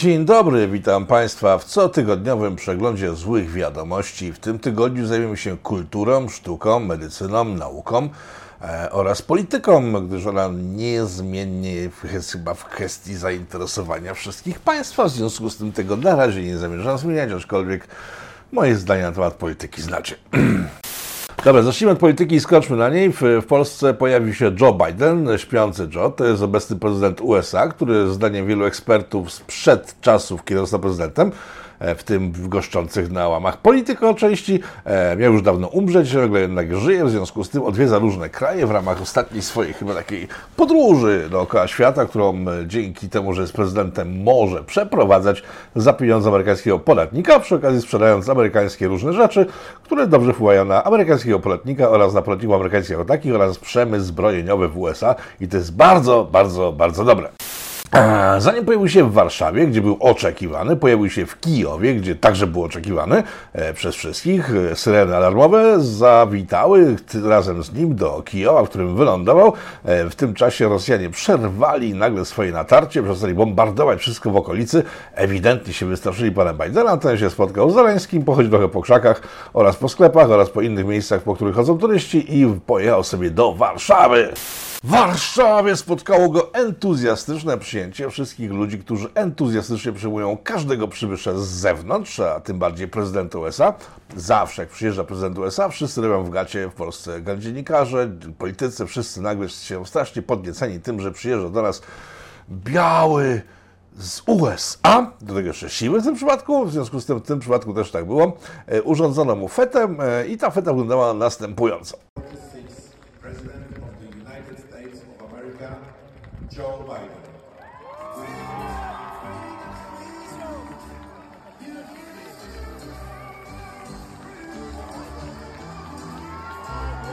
Dzień dobry, witam Państwa w cotygodniowym przeglądzie złych wiadomości. W tym tygodniu zajmiemy się kulturą, sztuką, medycyną, nauką e, oraz polityką, gdyż ona niezmiennie jest chyba w kwestii zainteresowania wszystkich Państwa. W związku z tym tego na razie nie zamierzam zmieniać, aczkolwiek moje zdanie na temat polityki znacie. Dobra, zacznijmy od polityki i skoczmy na niej. W, w, Polsce pojawił się Joe Biden, śpiący Joe. To jest obecny prezydent USA, który zdaniem wielu ekspertów sprzed czasów, kiedy został prezydentem, w tym goszczących na łamach polityko części. E, miał już dawno umrzeć, nagle jednak żyje, w związku z tym odwiedza różne kraje w ramach ostatniej swojej chyba takiej podróży dookoła świata, którą e, dzięki temu, że jest prezydentem, może przeprowadzać za pieniądze amerykańskiego podatnika, przy okazji sprzedając amerykańskie różne rzeczy, które dobrze wpływają na amerykańskiego podatnika oraz na podatników amerykańskich takich oraz przemysł zbrojeniowy w USA i to jest bardzo, bardzo, bardzo dobre. Zanim pojawił się w Warszawie, gdzie był oczekiwany, pojawił się w Kijowie, gdzie także był oczekiwany e, przez wszystkich. E, syreny alarmowe zawitały razem z nim do Kijowa, w którym wylądował. E, w tym czasie Rosjanie przerwali nagle swoje natarcie, przestali bombardować wszystko w okolicy. Ewidentnie się wystraszyli pana Bidena, ten się spotkał z Zeleńskim, pochodził trochę po krzakach oraz po sklepach oraz po innych miejscach, po których chodzą turyści i pojechał sobie do Warszawy. W Warszawie spotkało go entuzjastyczne przyjęcie wszystkich ludzi, którzy entuzjastycznie przyjmują każdego przybysza z zewnątrz, a tym bardziej prezydenta USA. Zawsze jak przyjeżdża prezydent USA, wszyscy robią w gacie w Polsce dziennikarze, politycy, wszyscy nagle się strasznie podnieceni tym, że przyjeżdża do nas biały, z USA, do tego jeszcze siły w tym przypadku, w związku z tym w tym przypadku też tak było, e, urządzono mu fetę e, i ta feta wyglądała następująco. Joe Biden.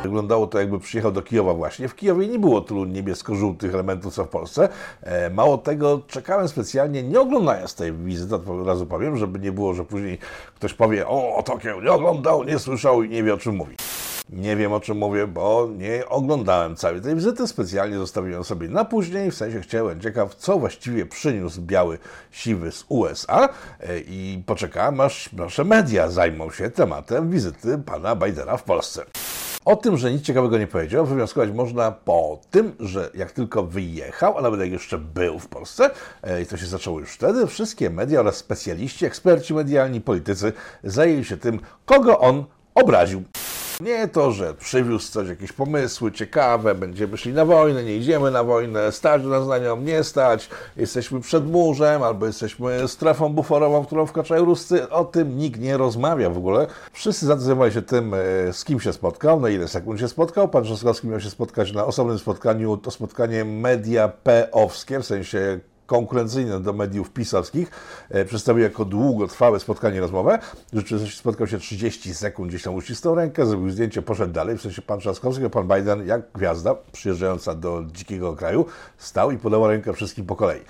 Wyglądało to, jakby przyjechał do Kijowa właśnie. W Kijowie nie było tylu niebiesko-żółtych elementów, co w Polsce. E, mało tego, czekałem specjalnie, nie oglądając tej wizyty, od razu powiem, żeby nie było, że później ktoś powie, o, Tokio nie oglądał, nie słyszał i nie wie, o czym mówi. Nie wiem o czym mówię, bo nie oglądałem całej tej wizyty, specjalnie zostawiłem sobie na później, w sensie chciałem ciekaw, co właściwie przyniósł biały siwy z USA e, i poczekałem, aż nasze media zajmą się tematem wizyty pana Bidena w Polsce. O tym, że nic ciekawego nie powiedział, wywnioskować można po tym, że jak tylko wyjechał, a nawet jak jeszcze był w Polsce, e, i to się zaczęło już wtedy, wszystkie media oraz specjaliści, eksperci medialni, politycy zajęli się tym, kogo on obraził. Nie to, że przywiózł coś, jakieś pomysły ciekawe, będziemy szli na wojnę, nie idziemy na wojnę, stać nas na nią, nie stać, jesteśmy przed murzem, albo jesteśmy strefą buforową, w którą wkraczają Ruscy. O tym nikt nie rozmawia w ogóle. Wszyscy zadecydowali się tym, e, z kim się spotkał, na ile sekund się spotkał. Pan Trzaskowski miał się spotkać na osobnym spotkaniu, to spotkanie media P-owskie, w sensie konkurencyjne do mediów pisowskich, e, przedstawił jako długotrwałe spotkanie rozmowe. Rzeczywiście spotkał się 30 sekund, gdzieś tam uścisnął rękę, zrobił zdjęcie, poszedł dalej. W sensie pan Trzaskowski, pan Biden, jak gwiazda przyjeżdżająca do dzikiego kraju, stał i podał rękę wszystkim po kolei.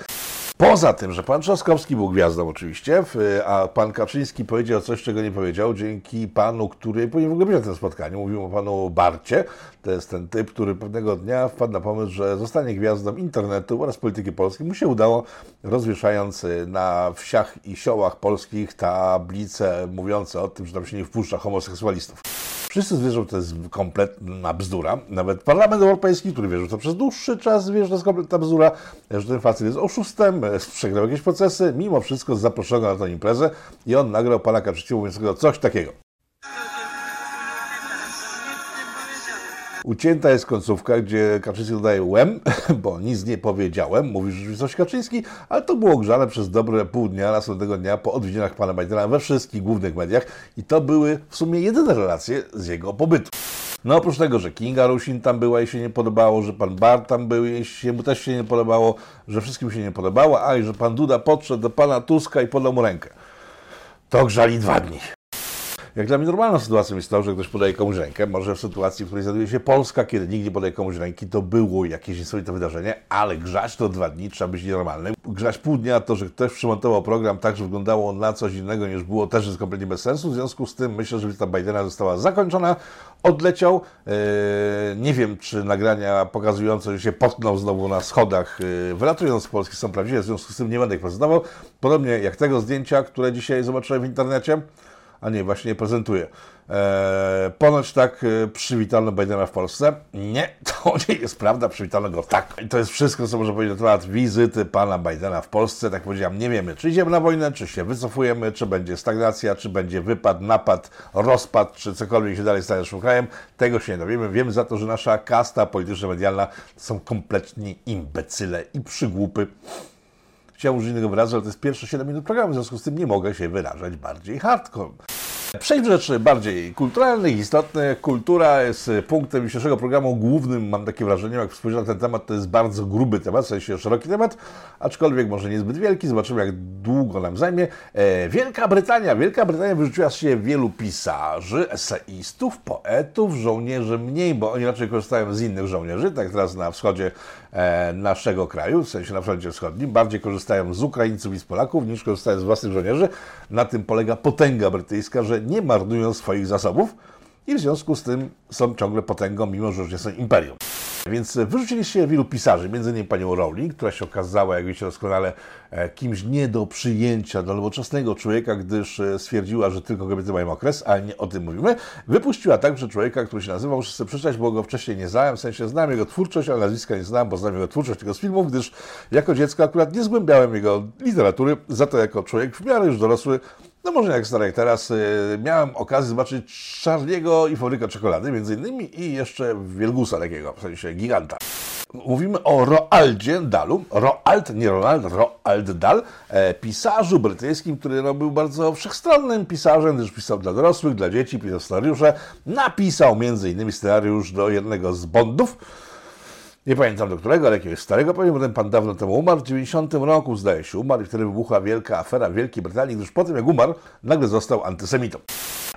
Poza tym, że pan Trzaskowski był gwiazdą oczywiście, a pan Kaczyński powiedział coś, czego nie powiedział, dzięki panu, który powinien w ogóle być na tym spotkaniu. Mówił o panu Barcie. To jest ten typ, który pewnego dnia wpadł na pomysł, że zostanie gwiazdą internetu oraz polityki polskiej. Mu się udało, rozwieszając na wsiach i siołach polskich tablice mówiące o tym, że tam się nie wpuszcza homoseksualistów. Wszyscy wierzą, że to jest kompletna bzdura. Nawet Parlament Europejski, który wierzył to przez dłuższy czas, wierzy, że to jest kompletna bzdura, że ten facet jest oszustem, przegrał jakieś procesy, mimo wszystko zaproszono na tę imprezę i on nagrał pana Kaczyńskiego mówiącego coś takiego. Ucięta jest końcówka, gdzie Kaczyński dodaje łem, bo nic nie powiedziałem, mówi coś Kaczyński, ale to było grzane przez dobre pół dnia, następnego dnia po odwiedzinach pana Bidena we wszystkich głównych mediach i to były w sumie jedyne relacje z jego pobytu. No oprócz tego, że Kinga Rusin tam była i się nie podobało, że pan Bart tam był i się mu też się nie podobało, że wszystkim się nie podobało, a i że pan Duda podszedł do pana Tuska i podał mu rękę. To grzali dwa dni. Jak dla mnie normalną sytuacją jest to, że ktoś podaje komuś rękę. Może w sytuacji, w której znajduje się Polska, kiedy nikt nie podaje komuś ręki, to było jakieś niesamowite wydarzenie, ale grzać to dwa dni, trzeba być nienormalnym. Grzać pół dnia, to, że ktoś przymontował program tak, że wyglądało na coś innego niż było, też jest kompletnie bez sensu. W związku z tym myślę, że wizyta Bidena została zakończona, odleciał. Eee, nie wiem, czy nagrania pokazujące, że się potknął znowu na schodach, yy, wylatując z Polski są prawdziwe, w związku z tym nie będę ich prezentował. Podobnie jak tego zdjęcia, które dzisiaj zobaczyłem w internecie a nie, właśnie je prezentuje. Eee, ponoć tak e, przywitano Bidena w Polsce. Nie, to nie jest prawda, przywitano go tak. I to jest wszystko, co można powiedzieć na temat wizyty pana Bidena w Polsce. Tak powiedziałem, nie wiemy, czy idziemy na wojnę, czy się wycofujemy, czy będzie stagnacja, czy będzie wypad, napad, rozpad, czy cokolwiek się dalej stanie naszym krajem. Tego się nie dowiemy. Wiemy za to, że nasza kasta polityczno-medialna są kompletni imbecyle i przygłupy. Chciałem użyć innego wyrazu, ale to jest pierwsze 7 minut programu, w związku z tym nie mogę się wyrażać bardziej hardcore. Przejdźmy do rzeczy bardziej kulturalnych, istotnych. Kultura jest punktem dzisiejszego programu głównym, mam takie wrażenie, jak spojrzę na ten temat, to jest bardzo gruby temat, w sensie szeroki temat, aczkolwiek może niezbyt wielki, zobaczymy jak długo nam zajmie. E, Wielka Brytania. Wielka Brytania wyrzuciła siebie wielu pisarzy, eseistów, poetów, żołnierzy mniej, bo oni raczej korzystają z innych żołnierzy, tak teraz na wschodzie naszego kraju, w sensie na froncie wschodnim, bardziej korzystają z Ukraińców i z Polaków niż korzystają z własnych żołnierzy. Na tym polega potęga brytyjska, że nie marnują swoich zasobów i w związku z tym są ciągle potęgą, mimo że już nie są imperium. Więc wyrzuciliście wielu pisarzy, m.in. panią Rowling, która się okazała, jak wiecie doskonale, e, kimś nie do przyjęcia dla nowoczesnego człowieka, gdyż e, stwierdziła, że tylko kobiety mają okres, ale nie o tym mówimy. Wypuściła także człowieka, który się nazywał, muszę sobie przeczytać, bo go wcześniej nie znałem, w sensie znam jego twórczość, ale nazwiska nie znam, bo znam jego twórczość tylko z filmów, gdyż jako dziecko akurat nie zgłębiałem jego literatury, za to jako człowiek w miarę już dorosły no może jak stary teraz, y, miałem okazję zobaczyć Charlie'ego i fabrykę czekolady, między innymi, i jeszcze Wielgusa takiego, w sensie giganta. Mówimy o Roaldzie Dalu, Roald, nie Ronald, Roald Dahl, e, pisarzu brytyjskim, który no, był bardzo wszechstronnym pisarzem, gdyż pisał dla dorosłych, dla dzieci, pisał scenariusze, napisał między innymi scenariusz do jednego z Bondów, nie pamiętam do którego, ale jakiegoś starego, powiem, bo ten pan dawno temu umarł. W 90 roku, zdaje się, umarł i wtedy wybuchła wielka afera w Wielkiej Brytanii, gdyż po tym jak umarł, nagle został antysemitą.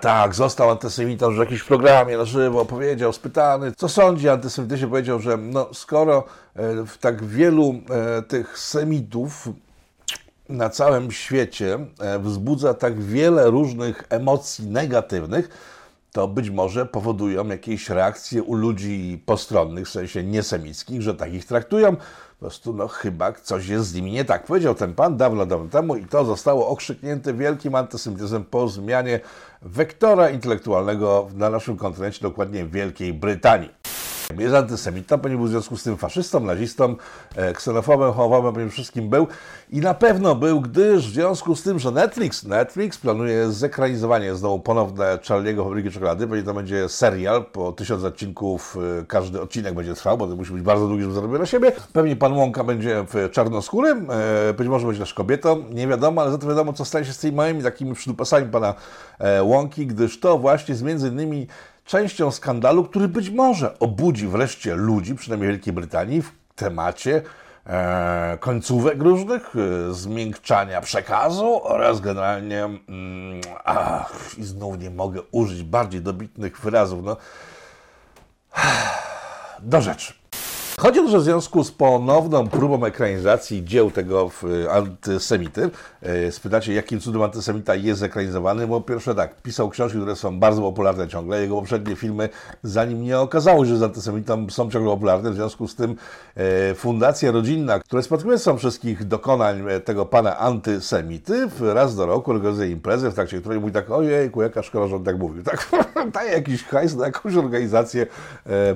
Tak, został antysemitą, że w jakimś programie na żywo powiedział, spytany, co sądzi o antysemityzmie, powiedział, że no, skoro e, w tak wielu e, tych semitów na całym świecie e, wzbudza tak wiele różnych emocji negatywnych, to być może powodują jakieś reakcje u ludzi postronnych, w sensie niesemickich, że tak ich traktują. Po prostu, no chyba coś jest z nimi nie tak. Powiedział ten pan dawno, dawno temu i to zostało okrzyknięte wielkim antysemityzmem po zmianie wektora intelektualnego na naszym kontynencie, dokładnie w Wielkiej Brytanii. Jest antysemitą, ponieważ był w związku z tym faszystą, nazistą, e, ksenofobem, homofobem, ponieważ wszystkim był. I na pewno był, gdyż w związku z tym, że Netflix, Netflix planuje zekranizowanie znowu ponowne Charlie'ego Fabryki Czekolady, pewnie to będzie serial, po tysiąc odcinków e, każdy odcinek będzie trwał, bo to musi być bardzo długi, żeby zarobić na siebie. Pewnie pan Łąka będzie w czarnoskórym, e, być może będzie też kobietą, nie wiadomo, ale za to wiadomo, co stanie się z tymi małymi takimi przydupasami pana Łąki, gdyż to właśnie z między innymi częścią skandalu, który być może obudzi wreszcie ludzi, przynajmniej Wielkiej Brytanii, w temacie e, końcówek różnych, e, zmiękczania przekazu oraz generalnie, mm, ach, i znów nie mogę użyć bardziej dobitnych wyrazów, no, do rzeczy. Chodzi o to, że w związku z ponowną próbą ekranizacji dzieł tego antysemity, e, spytacie, jakim cudem antysemita jest ekranizowany, bo pierwsze tak, pisał książki, które są bardzo popularne ciągle, jego poprzednie filmy, zanim nie okazało się, że z antysemitą są ciągle popularne, w związku z tym e, Fundacja Rodzinna, która jest spadkobiercą wszystkich dokonań e, tego pana antysemity, raz do roku organizuje imprezę, w trakcie której mówi tak, ojejku, jaka szkoda, że on tak mówił. Tak, daje jakiś hajs na jakąś organizację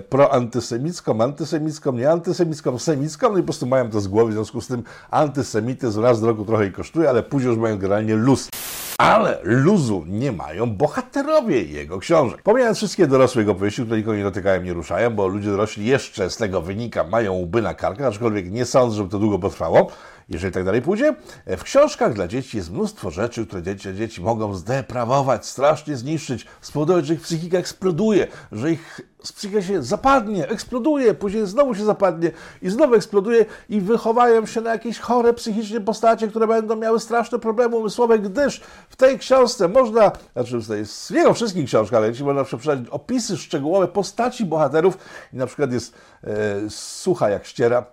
proantysemicką, antysemicką, nie antysemicką, semicką, no i po prostu mają to z głowy, w związku z tym antysemityzm raz do roku trochę kosztuje, ale później już mają generalnie luz. Ale luzu nie mają bohaterowie jego książek. Pomijając wszystkie dorosłe jego opowieści, które nikogo nie dotykają, nie ruszają, bo ludzie dorośli jeszcze z tego wynika, mają łby na karkach, aczkolwiek nie sądzę, żeby to długo potrwało. Jeżeli tak dalej pójdzie. W książkach dla dzieci jest mnóstwo rzeczy, które dzieci, dzieci mogą zdeprawować, strasznie zniszczyć, spowodować, że ich psychika eksploduje, że ich psychika się zapadnie, eksploduje, później znowu się zapadnie i znowu eksploduje i wychowają się na jakieś chore psychicznie postacie, które będą miały straszne problemy umysłowe, gdyż w tej książce można, znaczy w jego wszystkich książkach, ale jeśli można przeczytać opisy szczegółowe postaci bohaterów i na przykład jest e, sucha jak ściera,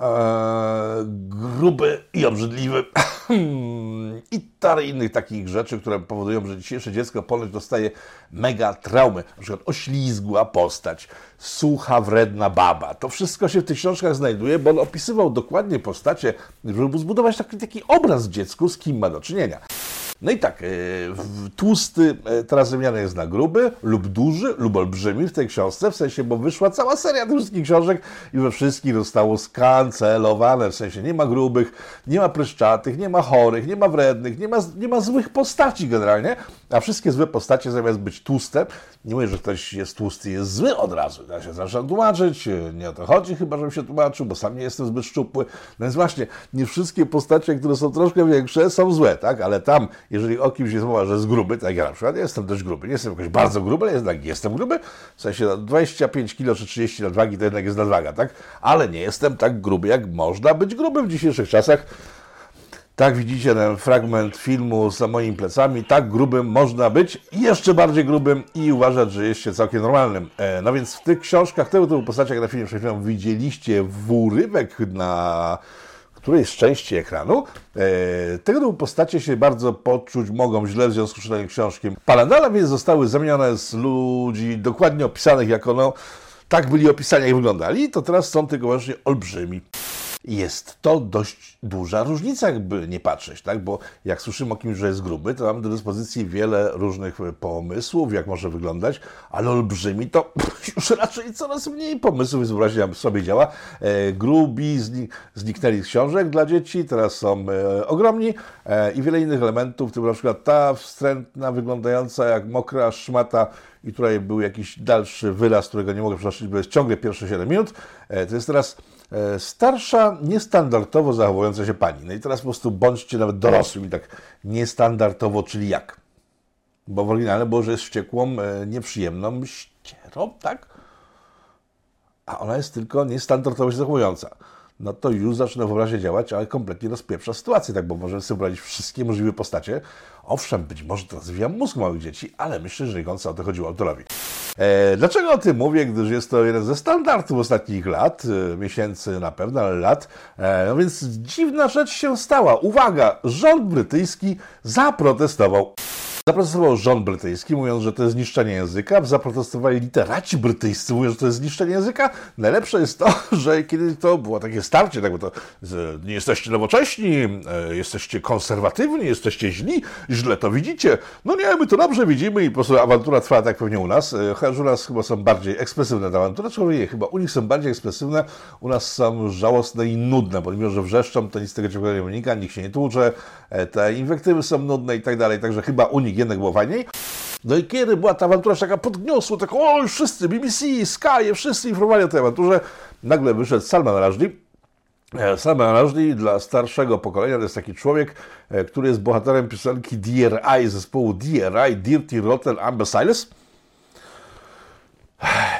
e, gruby i obrzydliwy i parę innych takich rzeczy, które powodują, że dzisiejsze dziecko ponoć dostaje mega traumy, na przykład oślizgła postać, sucha, wredna baba. To wszystko się w tych książkach znajduje, bo on opisywał dokładnie postacie, żeby zbudować taki, taki obraz dziecku, z kim ma do czynienia. No i tak, e, tłusty e, teraz wymiany jest na gruby lub duży lub olbrzymi w tej książce, w sensie, bo wyszła cała seria tych wszystkich książek i we wszystkich zostało skancelowane, w sensie nie ma grubych, nie ma pryszczatych, nie ma chorych, nie ma wrednych, nie ma, nie ma złych postaci generalnie, a wszystkie złe postacie zamiast być tłuste, nie mówię, że ktoś jest tłusty jest zły od razu, da się zawsze tłumaczyć, nie o to chodzi chyba, żebym się tłumaczył, bo sam nie jestem zbyt szczupły, no więc właśnie, nie wszystkie postacie, które są troszkę większe są złe, tak, ale tam jeżeli o kimś jest mowa, że jest gruby, tak ja na przykład jestem dość gruby, nie jestem jakoś bardzo gruby, ale jednak jestem gruby, w sensie 25 no, kg czy 30 nadwagi to jednak jest nadwaga, tak? Ale nie jestem tak gruby, jak można być gruby w dzisiejszych czasach. Tak widzicie ten fragment filmu za moimi plecami, tak grubym można być jeszcze bardziej grubym i uważać, że jest się całkiem normalnym. E, no więc w tych książkach, tego typu postaciach na filmie przed chwilą widzieliście w urywek na którejś części ekranu. E, tego typu postacie się bardzo poczuć mogą źle w związku z czytaniem książki. Paladala więc zostały zamienione z ludzi dokładnie opisanych jako no, tak byli opisani, jak wyglądali, to teraz są tylko wyłącznie olbrzymi jest to dość duża różnica, jakby nie patrzeć, tak? Bo jak słyszymy o kimś, że jest gruby, to mamy do dyspozycji wiele różnych pomysłów, jak może wyglądać, ale olbrzymi to już raczej coraz mniej pomysłów, więc wyobraźnia sobie działa. E, grubi zniknęli z książek dla dzieci, teraz są e, ogromni e, i wiele innych elementów, typu na przykład ta wstrętna, wyglądająca jak mokra szmata i tutaj był jakiś dalszy wyraz, którego nie mogę przeczytać, bo jest ciągle pierwsze 7 minut. To jest teraz starsza, niestandardowo zachowująca się pani. No i teraz po prostu bądźcie nawet dorosłymi tak niestandardowo, czyli jak? Bo w oryginale było, że jest wściekłą, e, nieprzyjemną ścierą, tak? A ona jest tylko niestandardowo się zachowująca no to już zaczyna wyobraźnia działać, ale kompletnie rozpieprza sytuację, tak, bo możemy sobie wyobrazić wszystkie możliwe postacie. Owszem, być może to rozwija mózg małych dzieci, ale myślę, że końca o to chodziło autorowi. E, dlaczego o tym mówię? Gdyż jest to jeden ze standardów ostatnich lat, e, miesięcy na pewno, ale lat. E, no więc dziwna rzecz się stała. Uwaga, rząd brytyjski zaprotestował. Zaprotestował rząd brytyjski, mówiąc, że to jest zniszczenie języka. Zaprotestowali literaci brytyjscy, mówiąc, że to jest zniszczenie języka. Najlepsze jest to, że kiedy to było takie starcie, tak, bo to nie jesteście nowocześni, e, jesteście konserwatywni, jesteście źli, źle to widzicie. No nie, my to dobrze widzimy i po prostu awantura trwa tak pewnie u nas. E, chociaż u nas chyba są bardziej ekspresywne te awantury, czy chyba u nich są bardziej ekspresywne, u nas są żałosne i nudne, bo mimo, że wrzeszczą, to nic z tego ciągle nie wynika, nikt się nie tłucze, e, te inwektywy są nudne i tak dalej, także chyba u nich fajniej. No i kiedy była ta awantura taka podniosła, tak o, już wszyscy, BBC, Sky, wszyscy informowali o tej awanturze, nagle wyszedł Salman Rushdie, e, Salman Rushdie dla starszego pokolenia to jest taki człowiek, e, który jest bohaterem piosenki DRI zespołu DRI, Dirty Rotten Imbeciles.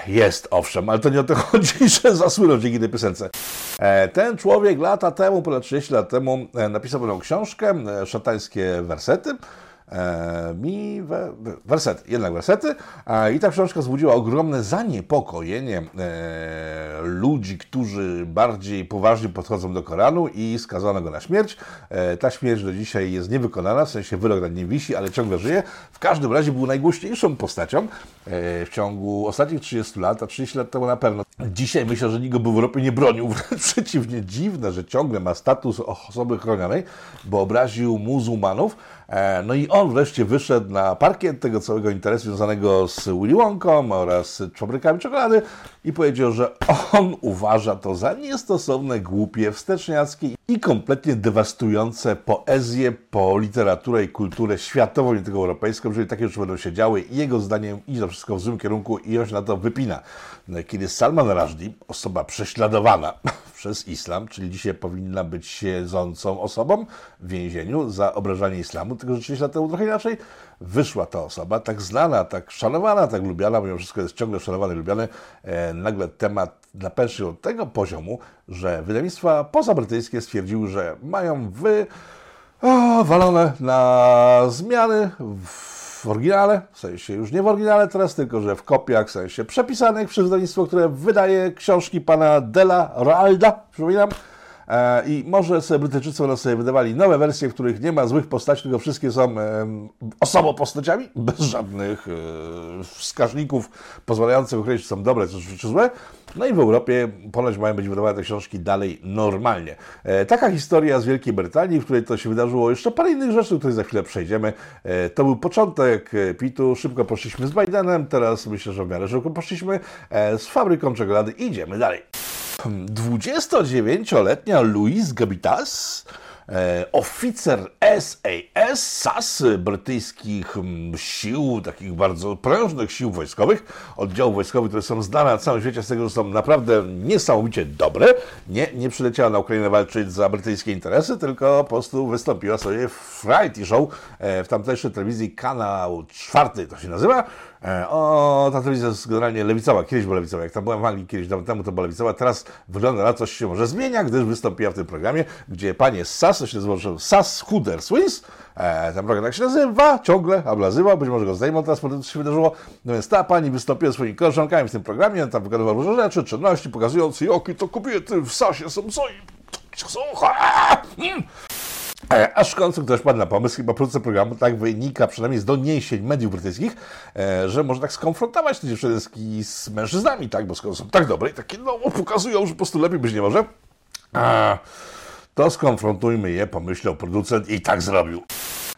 Jest, owszem, ale to nie o to chodzi, że zasłynął dzięki tej piosence. E, ten człowiek lata temu, ponad 30 lat temu, napisał pewną książkę, szatańskie wersety, mi we, wersety, jednak wersety. I ta książka wzbudziła ogromne zaniepokojenie e, ludzi, którzy bardziej poważnie podchodzą do Koranu i skazano go na śmierć. E, ta śmierć do dzisiaj jest niewykonana, w sensie wyrok nad nim wisi, ale ciągle żyje. W każdym razie był najgłośniejszą postacią w ciągu ostatnich 30 lat, a 30 lat temu na pewno. Dzisiaj myślę, że nikt go w Europie nie bronił. Wręcz przeciwnie, dziwne, że ciągle ma status osoby chronionej, bo obraził muzułmanów. No i on wreszcie wyszedł na parkiet tego całego interesu związanego z Willy Wonką oraz fabrykami czekolady i powiedział, że on uważa to za niestosowne, głupie, wsteczniackie i kompletnie dewastujące poezję, po literaturę i kulturę światową, nie tylko europejską, jeżeli takie rzeczy będą się działy jego zdaniem idzie to wszystko w złym kierunku i on się na to wypina. Kiedy Salman Rushdie, osoba prześladowana przez islam, czyli dzisiaj powinna być siedzącą osobą w więzieniu za obrażanie islamu, tylko 30 lat temu trochę inaczej, wyszła ta osoba, tak znana, tak szanowana, tak lubiana, mimo wszystko jest ciągle szanowany i lubiany, e, nagle temat napęszył od tego poziomu, że wydawnictwa pozabrytyjskie stwierdziły, że mają wy o, walone na zmiany w oryginale, w sensie już nie w oryginale teraz, tylko że w kopiach, w sensie przepisanych przez wydawnictwo, które wydaje książki pana Della Roalda, przypominam, I może sobie Brytyjczycy będą sobie wydawali nowe wersje, w których nie ma złych postaci, tylko wszystkie są osobą postaciami, bez żadnych e, wskaźników pozwalających określić, czy są dobre, czy, złe. No i w Europie ponoć mają być wydawane te książki dalej normalnie. E, taka historia z Wielkiej Brytanii, w której to się wydarzyło jeszcze parę innych rzeczy, o których za chwilę przejdziemy. To był początek PIT-u, szybko poszliśmy z Bidenem, teraz myślę, że w miarę szybko poszliśmy z fabryką czekolady. Idziemy dalej. 29-letnia Louise Gabitas, e, oficer SAS, SAS, brytyjskich sił, takich bardzo prężnych sił wojskowych, oddziałów wojskowych, które są znane na całym świecie z tego, że są naprawdę niesamowicie dobre. Nie, nie przyleciała na Ukrainę walczyć za brytyjskie interesy, tylko po prostu wystąpiła sobie w variety show e, w tamtejszej telewizji, kanał czwarty to się nazywa, o, ta telewizja jest generalnie lewicowa, kiedyś była lewicowa, jak tam byłem w Anglii kiedyś dawno temu, to była lewicowa, teraz wygląda na coś się może zmienia, gdyż wystąpiła w tym programie, gdzie panie z SAS, to się nazywa SAS Hooder Swiss, e, ten program tak się nazywa, ciągle, albo nazywał, być może go zdejmą teraz, po tym co się wydarzyło, no więc ta pani wystąpiła swoimi koleżankami w tym programie, tam wykonywała różne rzeczy, czynności, pokazując, jakie to kobiety w SASie są, co i są, hmm. E, aż w końcu ktoś padł na pomysł, chyba producent programu, tak wynika przynajmniej z doniesień mediów brytyjskich, e, że może tak skonfrontować te dziewczyny z mężczyznami, tak, bo skoro są tak dobre i takie, no, pokazują, że po prostu lepiej być nie może, to skonfrontujmy je, pomyślał producent i tak zrobił.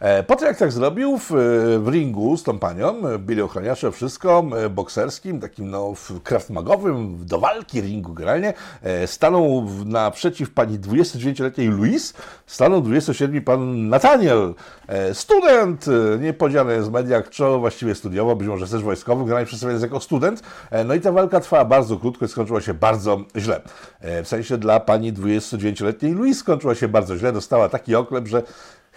E, po tym jak tak zrobił, w, w ringu z tą panią byli ochroniacze wszystko, e, bokserskim, takim no kraftmagowym, do walki ringu generalnie, e, stanął naprzeciw pani 29-letniej Louise, stanął 27 pan Nathaniel, student, nie powiedziane z mediach, co właściwie studiował, być może też wojskowy, generalnie przedstawiony jako student. No i ta walka trwała bardzo krótko i skończyła się bardzo źle. W sensie dla pani 29-letniej Louise skończyła się bardzo źle, dostała taki oklep, że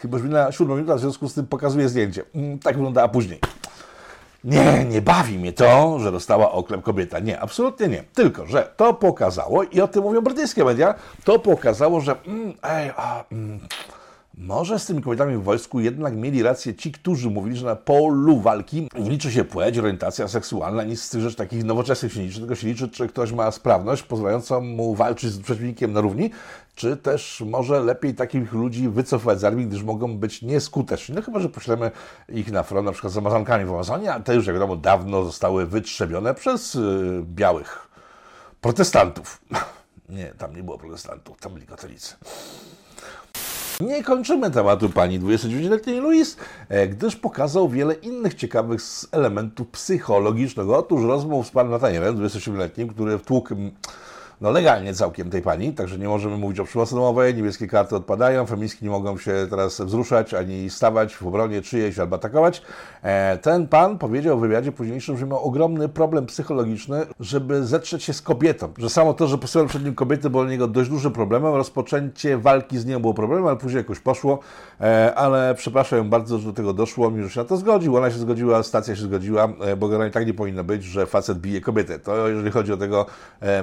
Chyba już na siódmą minutę, w związku z tym pokazuje zdjęcie. Mm, tak wyglądała później. Nie, nie bawi mnie to, że dostała oklep kobieta. Nie, absolutnie nie. Tylko, że to pokazało, i o tym mówią brytyjskie media, to pokazało, że mm, ej, a, mm, może z tymi kobietami w wojsku jednak mieli rację ci, którzy mówili, że na polu walki nie liczy się płeć, orientacja seksualna, nic z tych rzeczy takich nowoczesnych się nie liczy, tylko się liczy, czy ktoś ma sprawność pozwalającą mu walczyć z przeciwnikiem na równi, czy też może lepiej takich ludzi wycofać z armii, gdyż mogą być nieskuteczni. No chyba, że poślemy ich na front na przykład z Amazonkami w Amazonie, a te już, jak wiadomo, dawno zostały wytrzebione przez yy, białych protestantów. Nie, tam nie było protestantów, tam byli katolicy. Nie kończymy tematu pani 29-letniej Louis, e, gdyż pokazał wiele innych ciekawych elementów psychologicznego. Otóż rozmów z panem Natanielem, 27-letnim, który wtłukł no legalnie całkiem tej pani, także nie możemy mówić o przemocy domowej, niebieskie karty odpadają, feministki nie mogą się teraz wzruszać, ani stawać w obronie czyjejś albo atakować. E, ten pan powiedział w wywiadzie późniejszym, że miał ogromny problem psychologiczny, żeby zetrzeć się z kobietą, że samo to, że posyłał przed nim kobiety było dla niego dość dużym problemem, rozpoczęcie walki z nią było problemem, ale później jakoś poszło, e, ale przepraszam ją bardzo, że do tego doszło, mi, że się na to zgodził, ona się zgodziła, stacja się zgodziła, e, bo generalnie tak nie powinno być, że facet bije kobietę. To jeżeli chodzi o tego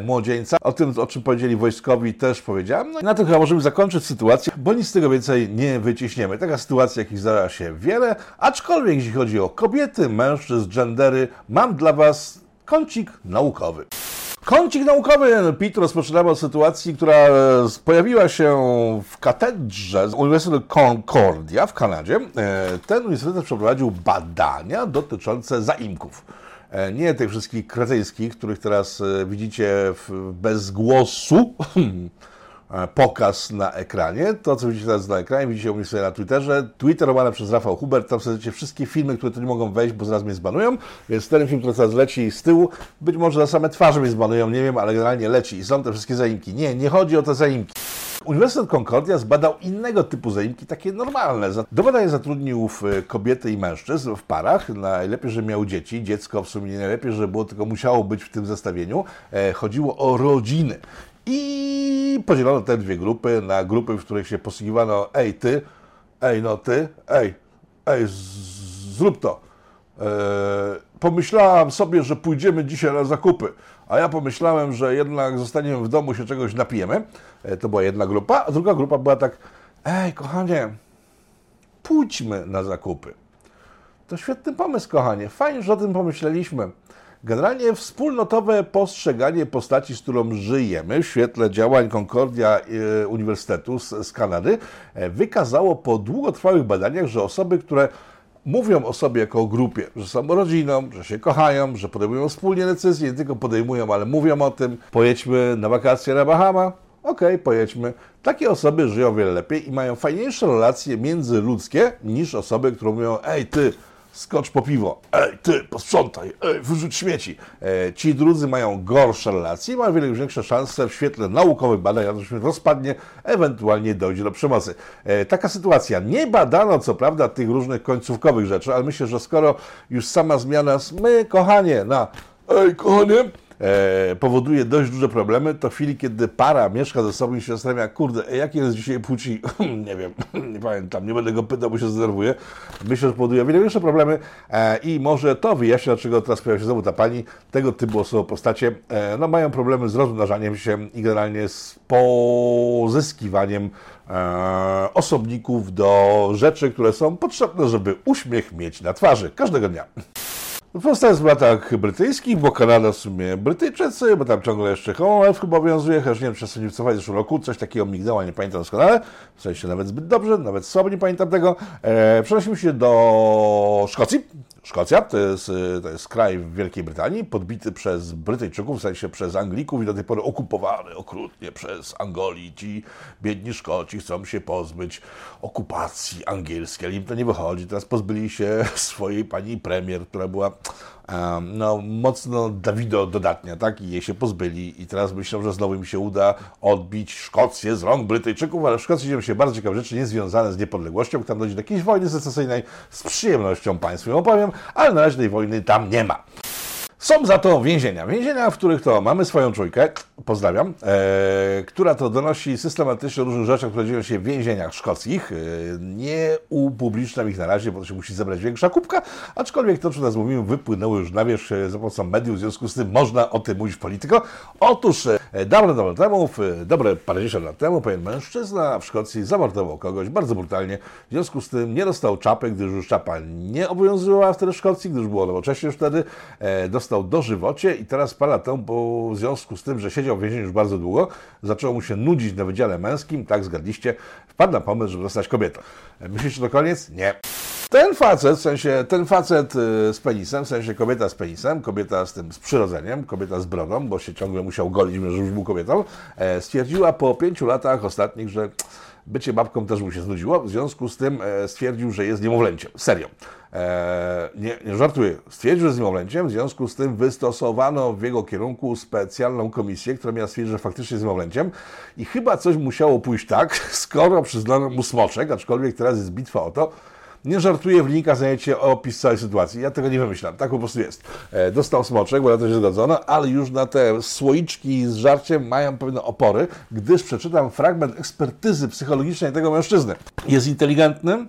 młodzieńca, o tym, o czym powiedzieli wojskowi, też powiedziałem. No i na tym chyba możemy zakończyć sytuację, bo nic z tego więcej nie wyciśniemy. Taka sytuacja, jakich zdarza się wiele, aczkolwiek jeśli chodzi o kobiety, mężczyzn, gendery, mam dla Was kącik naukowy. Kącik naukowy PIT rozpoczynamy od sytuacji, która e, pojawiła się w katedrze z Uniwersytetu Concordia w Kanadzie. E, ten uniwersytet przeprowadził badania dotyczące zaimków. E, nie tych wszystkich kretyńskich, których teraz e, widzicie bez głosu, e, pokaz na ekranie. To, co widzicie teraz na ekranie, widzicie u mnie sobie na Twitterze. Twitterowane przez Rafał Hubert. Tam wsadzicie wszystkie filmy, które tu nie mogą wejść, bo zaraz mnie zbanują. Więc ten film, który teraz leci z tyłu, być może za same twarze mnie zbanują, nie wiem, ale generalnie leci. I są te wszystkie zaimki. Nie, nie chodzi o te zaimki. Uniwersytet Concordia zbadał innego typu zaimki, takie normalne. Do badania zatrudnił kobiety i mężczyzn w parach. Najlepiej, że miał dzieci. Dziecko w sumie nie najlepiej, że było, tylko musiało być w tym zestawieniu. E, chodziło o rodziny. I podzielono te dwie grupy na grupy, w których się posługiwano ej ty, ej no ty, ej, ej zrób to. E, pomyślałam sobie, że pójdziemy dzisiaj na zakupy, a ja pomyślałem, że jednak zostaniemy w domu, się czegoś napijemy. E, to była jedna grupa, a druga grupa była tak, ej kochanie, pójdźmy na zakupy. To świetny pomysł, kochanie. Fajnie, że o tym pomyśleliśmy. Generalnie wspólnotowe postrzeganie postaci, z którą żyjemy w świetle działań Concordia e, Uniwersytetu z, Kanady wykazało po długotrwałych badaniach, że osoby, które mówią o sobie jako o grupie, że są rodziną, że się kochają, że podejmują wspólnie decyzje, nie tylko podejmują, ale mówią o tym. Pojedźmy na wakacje na Bahama? Okej, okay, pojedźmy. Takie osoby żyją wiele lepiej i mają fajniejsze relacje międzyludzkie niż osoby, które mówią, ej ty, skocz po piwo, ej ty, posprzątaj, ej, wyrzuć śmieci. E, ci drudzy mają gorsze relacje i mają wiele większe szanse w świetle naukowych badań, że się rozpadnie, ewentualnie dojdzie do przemocy. E, taka sytuacja. Nie badano co prawda tych różnych końcówkowych rzeczy, ale myślę, że skoro już sama zmiana my, kochanie, na ej, kochanie, e, powoduje dość duże problemy, to w chwili, kiedy para mieszka ze sobą i się zastanawia, kurde, jakie jest dzisiaj płci, nie wiem, nie pamiętam, nie będę go pytał, bo się zdenerwuję, myślę, że powoduje wiele większe problemy e, i może to wyjaśnia, dlaczego teraz pojawia się znowu ta pani, tego typu osoby postacie, e, no mają problemy z rozmnażaniem się i generalnie z pozyskiwaniem e, osobników do rzeczy, które są potrzebne, żeby uśmiech mieć na twarzy każdego dnia. Powstał w latach brytyjskich, bo Kanada w sumie Brytyjczycy, bo tam ciągle jeszcze Commonwealth chyba obowiązuje, chociaż nie wiem, czy nie w zeszłym roku, coś takiego mignęło, nie pamiętam doskonale, w sensie nawet zbyt dobrze, nawet słabo nie pamiętam tego. E, przenosimy się do Szkocji. Szkocja to jest, to jest kraj w Wielkiej Brytanii, podbity przez Brytyjczyków, w sensie przez Anglików i do tej pory okupowany okrutnie przez Angolii. Ci biedni Szkoci chcą się pozbyć okupacji angielskiej, ale im to nie wychodzi. Teraz pozbyli się swojej pani premier, która była no, mocno Dawido dodatnia, tak? I jej się pozbyli i teraz myślę, że znowu im się uda odbić Szkocję z rąk Brytyjczyków, ale w Szkocji dzieją się bardzo ciekawe rzeczy niezwiązane z niepodległością, tam dojdzie do jakiejś wojny secesyjnej, z przyjemnością Państwu opowiem, ale na razie tej wojny tam nie ma. Są za to więzienia. Więzienia, w których to mamy swoją czujkę, pozdrawiam, e, która to donosi systematycznie różnych rzeczach, które dzieją się w więzieniach szkockich. E, nie upubliczniam ich na razie, bo to się musi zebrać większa kubka, aczkolwiek to, co nas mówimy, wypłynęło już na wierzch e, za pomocą mediów, w związku z tym można o tym mówić polityko. Otóż e, dawno, dawno temu, w, dobre parędziesiąt lat temu, pewien mężczyzna w Szkocji zamordował kogoś bardzo brutalnie. W związku z tym nie dostał czapy, gdyż już czapa nie obowiązywała wtedy w Szkocji, gdyż było nowocześnie już wtedy. E, dostał dożywocie i teraz parę bo w związku z tym, że siedział w więzieniu już bardzo długo, zaczęło mu się nudzić na wydziale męskim, tak zgadliście, wpadł na pomysł, żeby zostać kobietą. Myślicie, to koniec? Nie. Ten facet, w sensie ten facet y, z penisem, w sensie kobieta z penisem, kobieta z tym z przyrodzeniem, kobieta z brodą, bo się ciągle musiał golić, że już był kobietą, e, stwierdziła po pięciu latach ostatnich, że bycie babką też mu się znudziło, w związku z tym e, stwierdził, że jest niemowlęciem. Serio. E, nie, nie żartuję. Stwierdził, że jest niemowlęciem, w związku z tym wystosowano w jego kierunku specjalną komisję, która miała stwierdzić, że faktycznie jest niemowlęciem i chyba coś musiało pójść tak, skoro przyznano mu smoczek, aczkolwiek teraz jest bitwa o to, nie żartuję, w linkach znajdziecie opis całej sytuacji. Ja tego nie wymyślam, tak po prostu jest. E, dostał smoczek, bo na to się zgodzono, ale już na te słoiczki z żarciem mają pewne opory, gdyż przeczytam fragment ekspertyzy psychologicznej tego mężczyzny. Jest inteligentny,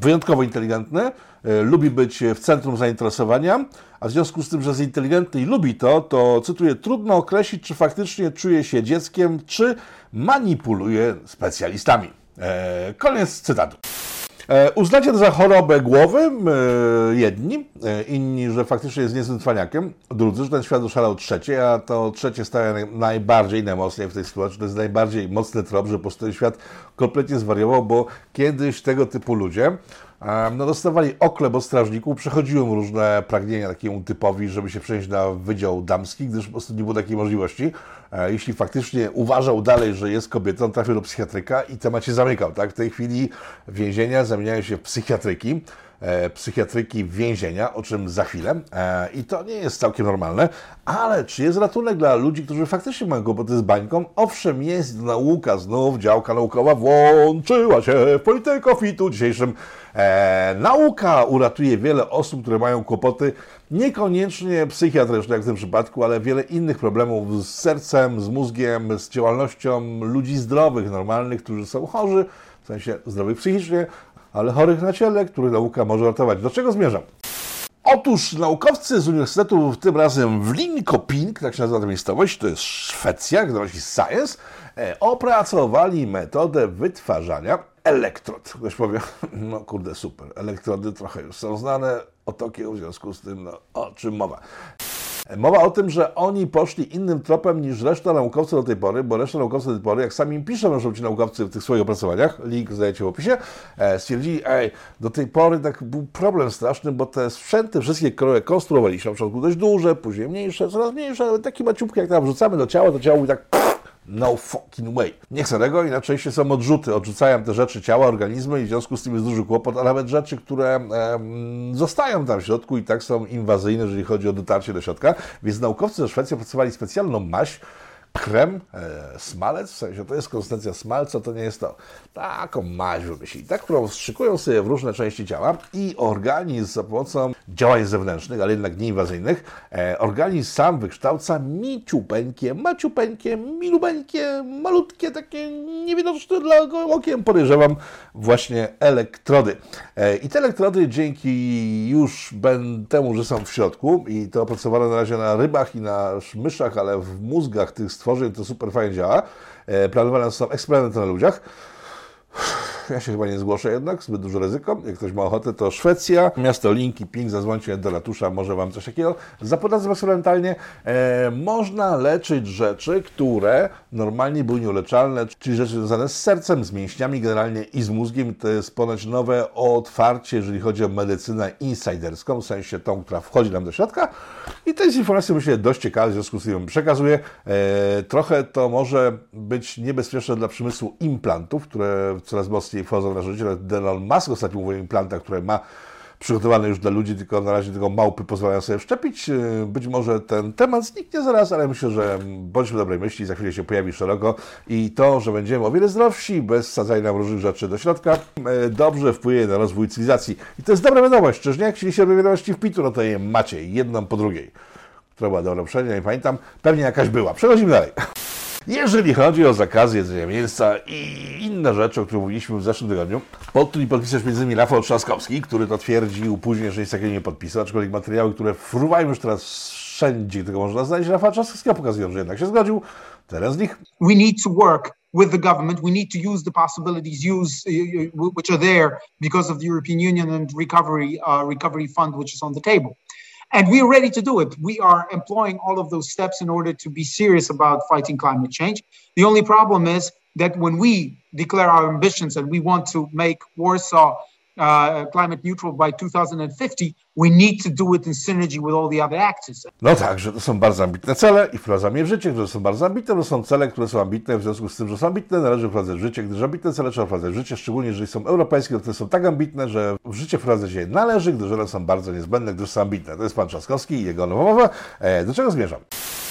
wyjątkowo inteligentny, e, lubi być w centrum zainteresowania, a w związku z tym, że jest inteligentny i lubi to, to cytuję, trudno określić, czy faktycznie czuje się dzieckiem, czy manipuluje specjalistami. E, koniec cytatu. E, uznacie to za chorobę głowy, e, jedni, e, inni, że faktycznie jest niezłym cwaniakiem, drudzy, że ten świat oszalał trzecie, a to trzecie staje najbardziej najmocniej w tej sytuacji, to jest najbardziej mocny trop, że po prostu ten świat kompletnie zwariował, bo kiedyś tego typu ludzie no, dostawali oklep od strażników, przechodziłem różne pragnienia takiemu typowi, żeby się przejść na Wydział Damski, gdyż po prostu nie było takiej możliwości. E, jeśli faktycznie uważał dalej, że jest kobietą, trafił do psychiatryka i temat się zamykał. Tak? W tej chwili więzienia zamieniają się w psychiatryki. E, psychiatryki więzienia, o czym za chwilę. E, I to nie jest całkiem normalne, ale czy jest ratunek dla ludzi, którzy faktycznie mają kłopoty z bańką? Owszem, jest nauka, znów działka naukowa włączyła się w polityko fitu dzisiejszym. E, nauka uratuje wiele osób, które mają kłopoty niekoniecznie psychiatryczne, jak w tym przypadku, ale wiele innych problemów z sercem, z mózgiem, z działalnością ludzi zdrowych, normalnych, którzy są chorzy, w sensie zdrowych psychicznie, ale chorych na ciele, których nauka może ratować. Do czego zmierzam? Otóż naukowcy z Uniwersytetu, tym razem w Linköping, tak się nazywa ta miejscowość, to jest Szwecja, się Science, e, opracowali metodę wytwarzania elektrod. Ktoś powie, no kurde, super, elektrody trochę już są znane, o Tokio w związku z tym, no o czym mowa. Mowa o tym, że oni poszli innym tropem niż reszta naukowców do tej pory, bo reszta naukowców do tej pory, jak sami piszą naszą ci naukowcy w tych swoich opracowaniach, link znajdziecie w opisie, e, stwierdzili, ej, do tej pory tak był problem straszny, bo te sprzęty wszystkie, które konstruowaliśmy, na początku dość duże, później mniejsze, coraz mniejsze, ale takie maciubki, jak tam wrzucamy do ciała, to ciało mówi tak no fucking way. Nie chcę tego i najczęściej są odrzuty. Odrzucają te rzeczy ciała, organizmy i w związku z tym jest duży kłopot, a nawet rzeczy, które e, zostają tam w środku i tak są inwazyjne, jeżeli chodzi o dotarcie do środka. Więc naukowcy ze Szwecji opracowali specjalną maść, krem, e, smalec, w sensie to jest konsystencja smalca, to nie jest to. Taką maź wymyślili, tak, którą wstrzykują sobie w różne części ciała i organizm za pomocą działań zewnętrznych, ale jednak nieinwazyjnych, e, organizm sam wykształca miciupeńkie, maciupeńkie, milubeńkie, malutkie, takie niewidoczne dla okiem, podejrzewam, właśnie elektrody. E, I te elektrody dzięki już temu, że są w środku i to opracowane na razie na rybach i na myszach, ale w mózgach tych stworzeń to super fajnie działa. E, planowane są eksperymenty na ludziach. Ja się chyba nie zgłoszę jednak, zbyt duże ryzyko. Jak ktoś ma ochotę, to Szwecja, miasto Linki, Ping, zadzwońcie do ratusza, może Wam coś takiego. Za podatkiem eksperymentalnie e, można leczyć rzeczy, które normalnie były nieuleczalne, czyli rzeczy związane z sercem, z mięśniami generalnie i z mózgiem. To jest ponoć nowe otwarcie, jeżeli chodzi o medycynę insiderską, w sensie tą, która wchodzi nam do środka. I to jest informacja, myślę, dość ciekawa, w związku z tym przekazuję. E, trochę to może być niebezpieczne dla przemysłu implantów, które coraz mocniej i wchodzą nasze życie. Elon Musk ostatnio mówił o implantach, które ma przygotowane już dla ludzi, tylko na razie tylko małpy pozwalają sobie wszczepić. Być może ten temat zniknie zaraz, ale myślę, że bądźmy dobrej myśli, za chwilę się pojawi szeroko i to, że będziemy o wiele zdrowsi, bez sadzania różnych rzeczy do środka, e, dobrze wpłynie na rozwój cywilizacji. I to jest dobra wiadomość, czyż nie? Jak chcieliście wiadomości w pitu, no to je macie, jedną po drugiej. Która była dobra poprzednia, nie pamiętam, pewnie jakaś była. Przechodzimy dalej. Jeżeli chodzi o zakaz jedzenia mięsa i inne rzeczy, o których mówiliśmy w zeszłym tygodniu, pod którymi podpisać między innymi Rafał Trzaskowski, który to twierdził później, że nic takiego nie podpisał, aczkolwiek materiały, które fruwają już teraz wszędzie, tylko można znaleźć, Rafał Trzaskowskiego pokazują, że jednak się zgodził. Teraz z nich. We need to work with the government. We need to use the possibilities use, uh, uh, which are there because of the European Union and recovery uh, recovery fund, which is on the table. And we're ready to do it. We are employing all of those steps in order to be serious about fighting climate change. The only problem is that when we declare our ambitions and we want to make Warsaw climate neutral by 2050, we need to do it in synergy with all the other actors. No tak, że to są bardzo ambitne cele i wprowadzamy je w życie, które są bardzo ambitne, to są cele, które są ambitne, w związku z tym, że są ambitne, należy wprowadzać w życie, gdyż ambitne cele trzeba wprowadzać w życie, szczególnie jeżeli są europejskie, to są tak ambitne, że w życie wprowadzać je należy, gdyż one są bardzo niezbędne, gdyż są ambitne. To jest pan Trzaskowski i jego nowa mowa. E, do czego zmierzam?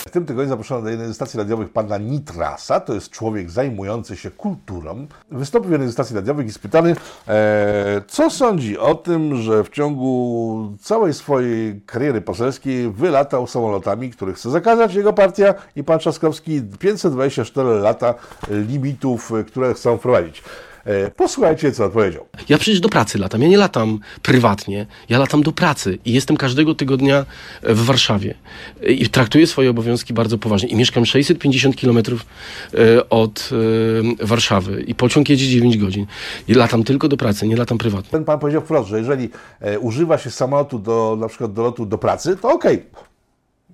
W tym tygodniu zaproszono do jednej ze stacji radiowych pana Nitrasa, to jest człowiek zajmujący się kulturą. Wystąpił w jednej ze stacji radiowych i spytany, e, co sądzi o tym, że w ciągu całej swojej kariery poselskiej wylatał samolotami, których chce zakazać jego partia i pan Trzaskowski 524 lata limitów, które chcą wprowadzić. E, posłuchajcie, co odpowiedział. Ja przecież do pracy latam. Ja nie latam prywatnie. Ja latam do pracy i jestem każdego tygodnia w Warszawie. I traktuję swoje obowiązki bardzo poważnie. I mieszkam 650 kilometrów e, od e, Warszawy. I pociąg jedzie 9 godzin. I latam tylko do pracy, nie latam prywatnie. Ten pan powiedział wprost, że jeżeli używa się samolotu do, na przykład do lotu do pracy, to okej. Okay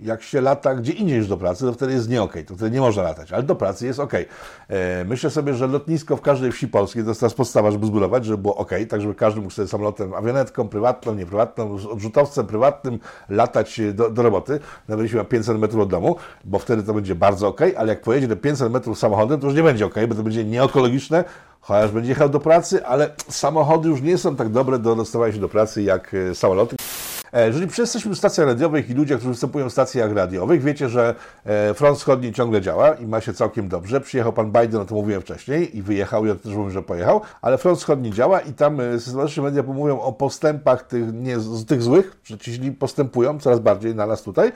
Jak się lata gdzie indziej niż do pracy, to wtedy jest nie okej, to wtedy nie można latać, ale do pracy jest okej. E, Myślę sobie, że lotnisko w każdej wsi polskiej to jest teraz podstawa, żeby zbudować, żeby było okej, tak żeby każdy mógł sobie samolotem, awionetką, prywatną, nieprywatną, odrzutowcem prywatnym latać do, do roboty, nawet jeśli ma 500 metrów od domu, bo wtedy to będzie bardzo okej, ale jak pojedzie do 500 metrów samochodem, to już nie będzie okej, bo to będzie nieekologiczne, chociaż będzie jechał do pracy, ale samochody już nie są tak dobre do dostawania się do pracy jak e, samoloty. E, Jeżeli jesteśmy w stacjach radiowych i ludzie, którzy występują w stacjach radiowych, wiecie, że e, front wschodni ciągle działa i ma się całkiem dobrze. Przyjechał pan Biden, o tym mówiłem wcześniej, i wyjechał, ja też mówię, że pojechał, ale front wschodni działa i tam e, systematyczne media mówią o postępach tych, nie, tych złych, że ci źli postępują coraz bardziej na nas tutaj,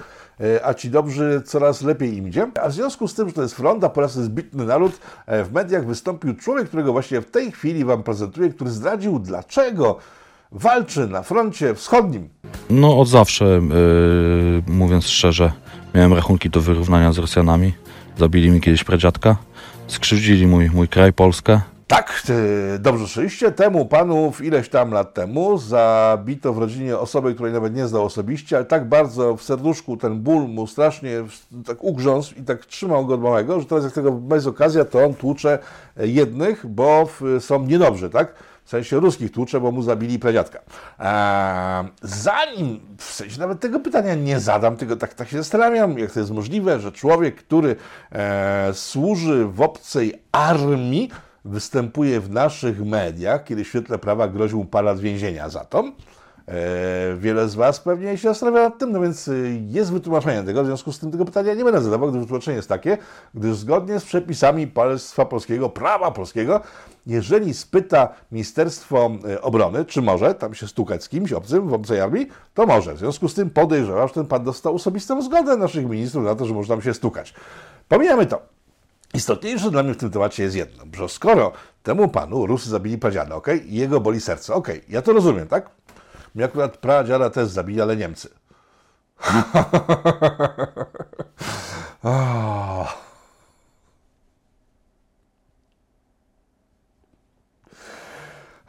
a ci dobrzy coraz lepiej im idzie. A w związku z tym, że to jest front, a po raz jest bitny naród, w mediach wystąpił człowiek, którego właśnie w tej chwili wam prezentuję, który zdradził dlaczego walczy na froncie wschodnim. No od zawsze, yy, mówiąc szczerze, miałem rachunki do wyrównania z Rosjanami. Zabili mi kiedyś pradziadka, skrzywdzili mój, mój kraj, Polskę. Tak, e, dobrze słyszeliście. Temu panów ileś tam lat temu zabito w rodzinie osoby, której nawet nie znał osobiście, ale tak bardzo w serduszku ten ból mu strasznie tak ugrzązł i tak trzymał go od małego, że teraz jak tego bez okazja, to on tłucze jednych, bo są niedobrzy, tak? W sensie ruskich tłucze, bo mu zabili pradziadka. Eee, zanim, w sensie nawet tego pytania nie zadam, tylko tak, tak się zastanawiam, jak to jest możliwe, że człowiek, który e, służy w obcej armii, występuje w naszych mediach, kiedy w świetle prawa grozi mu parę lat więzienia za to. E, wiele z Was pewnie się zastanawia nad tym, no więc y, jest wytłumaczenie tego, w związku z tym tego pytania nie będę zadawał, gdyż wytłumaczenie jest takie, gdyż zgodnie z przepisami państwa polskiego, prawa polskiego, jeżeli spyta Ministerstwo e, Obrony, czy może tam się stukać z kimś obcym w obcej armii, to może. W związku z tym podejrzewam, że ten pan dostał osobistą zgodę naszych ministrów na to, że można tam się stukać. Pomijamy to. Istotniejsze dla mnie w tym temacie jest jedno, że skoro temu panu Rusy zabili pradziada, ok, i jego boli serce, ok, ja to rozumiem, tak? Mnie akurat pradziada też zabili, ale Niemcy.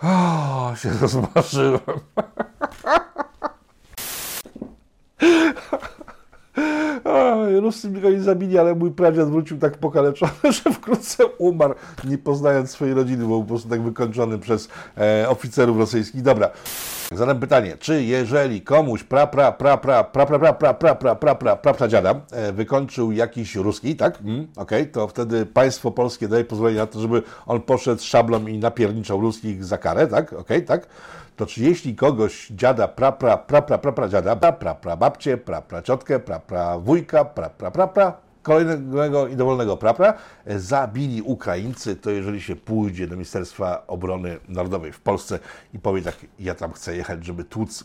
O, się rozmarzyłem. Ruscy go nie zabili, ale mój pradziad wrócił tak pokaleczony, że wkrótce umarł, nie poznając swojej rodziny, bo był po prostu tak wykończony przez e, oficerów rosyjskich. Dobra. Zadam pytanie, czy jeżeli komuś pra, pra, pra, pra, pra, pra, pra, pra, pra, pra, pra, pra, pra, pradziada e, wykończył jakiś ruski, tak? Mm, Okej, to wtedy państwo polskie daje pozwolenie na to, żeby on poszedł szablą i napierniczał ruskich za karę, tak? Okej, tak? To czy jeśli kogoś dziada, pra, pra, pra, pra, pra, pra dziada, pra, pra, pra babcie, pra, pra ciotkę, pra, pra wujka, pra, pra, pra, pra, kolejnego i dowolnego prapra zabili Ukraińcy, to jeżeli się pójdzie do Ministerstwa Obrony Narodowej w Polsce i powie tak, ja tam chcę jechać, żeby tłuc.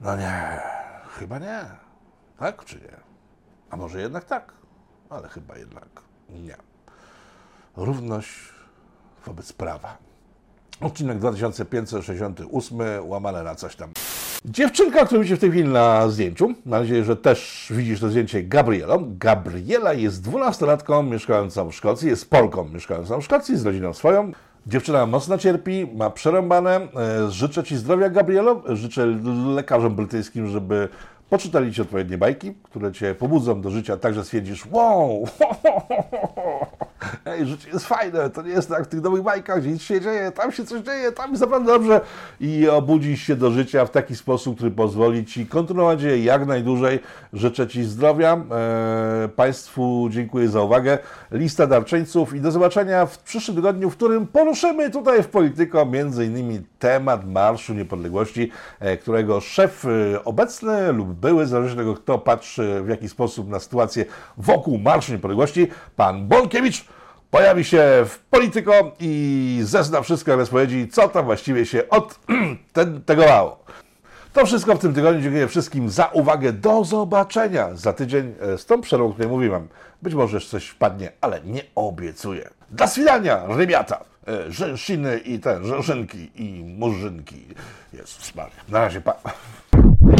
No nie, chyba nie. Tak czy nie? A może jednak tak? Ale chyba jednak nie. Równość wobec prawa. Odcinek 2568, łamane na coś tam. Dziewczynka, którą widzicie w tej chwili na zdjęciu, mam nadzieję, że też widzisz to zdjęcie Gabrielą. Gabriela jest dwunastolatką mieszkającą w Szkocji, jest Polką mieszkającą w Szkocji z rodziną swoją. Dziewczyna mocno cierpi, ma przerąbane. E, Życzę Ci zdrowia, Gabrielo. Życzę lekarzom brytyjskim, żeby poczytali Ci odpowiednie bajki, które Cię pobudzą do życia, tak że stwierdzisz, wow, ej, życie jest fajne, to nie jest tak w tych nowych bajkach, gdzie nic się dzieje, tam się coś dzieje, tam jest naprawdę dobrze. I obudzisz się do życia w taki sposób, który pozwoli Ci kontynuować je jak najdłużej. Życzę Ci zdrowia, e, Państwu dziękuję za uwagę, lista darczyńców i do zobaczenia w przyszłym tygodniu, w którym poruszymy tutaj w Polityko między innymi temat Marszu Niepodległości, e, którego szef e, obecny lub były, zależy od tego, kto patrzy w jaki sposób na sytuację wokół Marszu Niepodległości, pan Bolkiewicz, pojawi się w Polityko i zezna wszystko bez powiedzi, co tam właściwie się od ten, tego mało. To wszystko w tym tygodniu. Dziękuję wszystkim za uwagę. Do zobaczenia za tydzień e, z tą przerwą, o której mówiłem. Być może jeszcze coś wpadnie, ale nie obiecuję. Do swidania, rybiata, e, rzęsiny i te rzęszynki i murzynki. Jezus Maria. Na razie, pa.